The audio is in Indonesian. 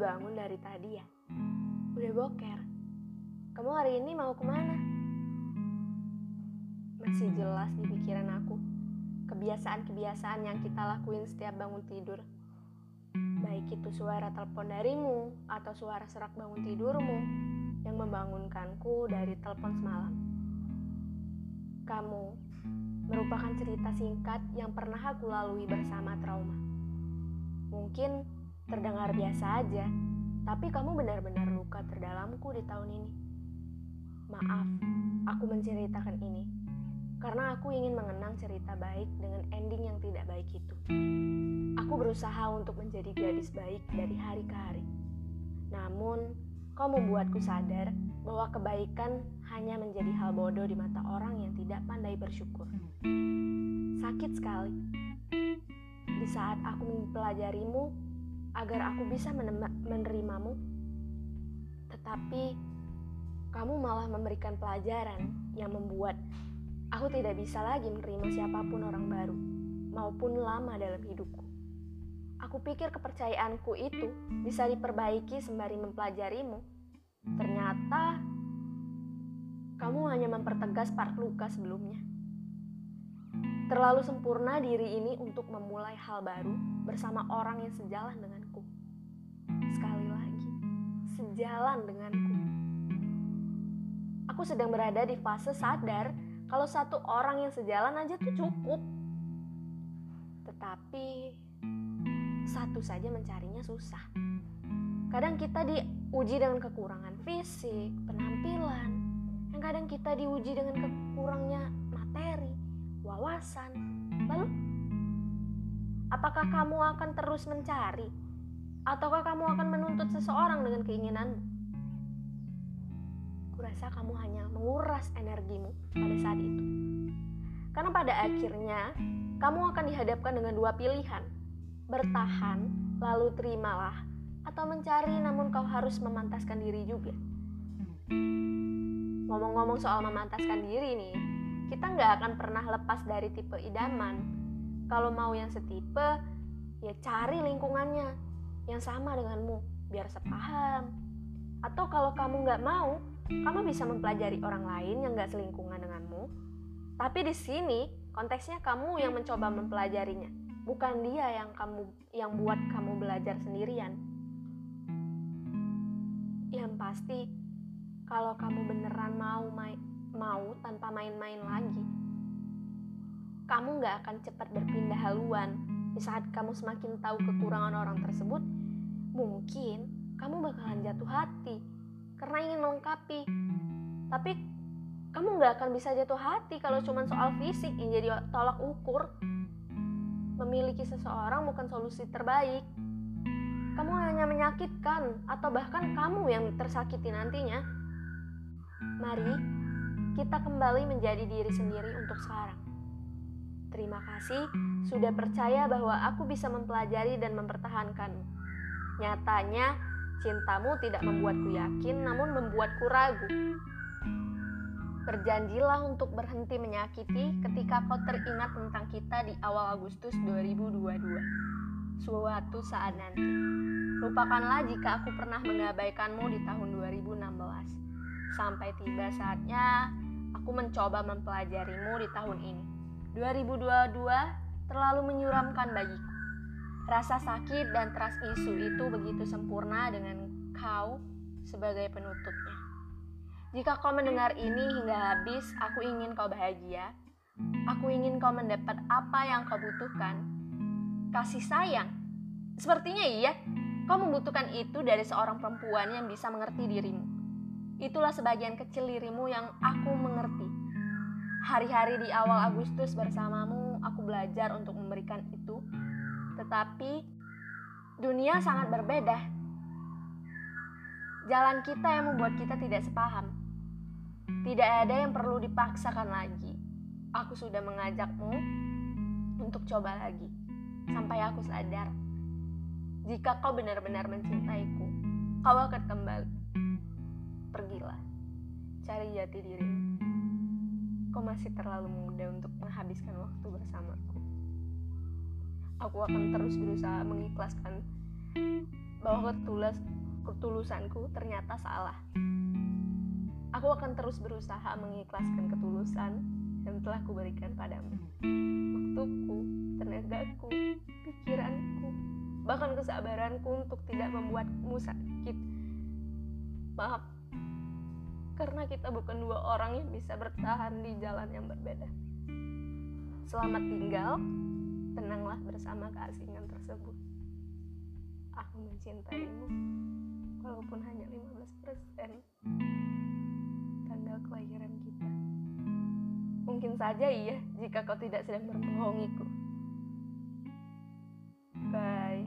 bangun dari tadi ya? Udah boker. Kamu hari ini mau ke mana? Masih jelas di pikiran aku. Kebiasaan-kebiasaan yang kita lakuin setiap bangun tidur. Baik itu suara telepon darimu atau suara serak bangun tidurmu yang membangunkanku dari telepon semalam. Kamu merupakan cerita singkat yang pernah aku lalui bersama trauma. Mungkin terdengar biasa aja, tapi kamu benar-benar luka terdalamku di tahun ini. Maaf, aku menceritakan ini karena aku ingin mengenang cerita baik dengan ending yang tidak baik itu. Aku berusaha untuk menjadi gadis baik dari hari ke hari. Namun, kau membuatku sadar bahwa kebaikan hanya menjadi hal bodoh di mata orang yang tidak pandai bersyukur. Sakit sekali. Di saat aku mempelajarimu agar aku bisa menerimamu, tetapi kamu malah memberikan pelajaran yang membuat Aku tidak bisa lagi menerima siapa pun orang baru maupun lama dalam hidupku. Aku pikir kepercayaanku itu bisa diperbaiki sembari mempelajarimu. Ternyata kamu hanya mempertegas part luka sebelumnya. Terlalu sempurna diri ini untuk memulai hal baru bersama orang yang sejalan denganku. Sekali lagi, sejalan denganku. Aku sedang berada di fase sadar kalau satu orang yang sejalan aja tuh cukup. Tetapi satu saja mencarinya susah. Kadang kita diuji dengan kekurangan fisik, penampilan. Yang kadang kita diuji dengan kekurangnya materi, wawasan. Lalu apakah kamu akan terus mencari ataukah kamu akan menuntut seseorang dengan keinginanmu? kurasa kamu hanya menguras energimu pada saat itu. Karena pada akhirnya, kamu akan dihadapkan dengan dua pilihan. Bertahan, lalu terimalah, atau mencari namun kau harus memantaskan diri juga. Ngomong-ngomong soal memantaskan diri nih, kita nggak akan pernah lepas dari tipe idaman. Kalau mau yang setipe, ya cari lingkungannya yang sama denganmu, biar sepaham. Atau kalau kamu nggak mau, kamu bisa mempelajari orang lain yang gak selingkungan denganmu. Tapi di sini konteksnya kamu yang mencoba mempelajarinya, bukan dia yang kamu yang buat kamu belajar sendirian. Yang pasti kalau kamu beneran mau main, mau tanpa main-main lagi, kamu gak akan cepat berpindah haluan. Di saat kamu semakin tahu kekurangan orang tersebut, mungkin kamu bakalan jatuh hati karena ingin melengkapi. Tapi kamu nggak akan bisa jatuh hati kalau cuma soal fisik yang jadi tolak ukur. Memiliki seseorang bukan solusi terbaik. Kamu hanya menyakitkan atau bahkan kamu yang tersakiti nantinya. Mari kita kembali menjadi diri sendiri untuk sekarang. Terima kasih sudah percaya bahwa aku bisa mempelajari dan mempertahankanmu. Nyatanya, Cintamu tidak membuatku yakin, namun membuatku ragu. Berjanjilah untuk berhenti menyakiti ketika kau teringat tentang kita di awal Agustus 2022. Suatu saat nanti. Lupakanlah jika aku pernah mengabaikanmu di tahun 2016. Sampai tiba saatnya aku mencoba mempelajarimu di tahun ini. 2022 terlalu menyuramkan bagiku. Rasa sakit dan teras isu itu begitu sempurna dengan kau sebagai penutupnya. Jika kau mendengar ini hingga habis, aku ingin kau bahagia. Aku ingin kau mendapat apa yang kau butuhkan. Kasih sayang. Sepertinya iya, kau membutuhkan itu dari seorang perempuan yang bisa mengerti dirimu. Itulah sebagian kecil dirimu yang aku mengerti. Hari-hari di awal Agustus bersamamu, aku belajar untuk memberikan itu tetapi dunia sangat berbeda. Jalan kita yang membuat kita tidak sepaham. Tidak ada yang perlu dipaksakan lagi. Aku sudah mengajakmu untuk coba lagi sampai aku sadar. Jika kau benar-benar mencintaiku, kau akan kembali. Pergilah, cari jati dirimu. Kau masih terlalu muda untuk menghabiskan waktu bersamaku aku akan terus berusaha mengikhlaskan bahwa ketulus, ketulusanku ternyata salah. Aku akan terus berusaha mengikhlaskan ketulusan yang telah kuberikan padamu. Waktuku, tenagaku, pikiranku, bahkan kesabaranku untuk tidak membuatmu sakit. Maaf, karena kita bukan dua orang yang bisa bertahan di jalan yang berbeda. Selamat tinggal, tenanglah bersama keasingan tersebut. Aku mencintaimu, walaupun hanya 15% tanggal kelahiran kita. Mungkin saja iya, jika kau tidak sedang berbohongiku. Bye.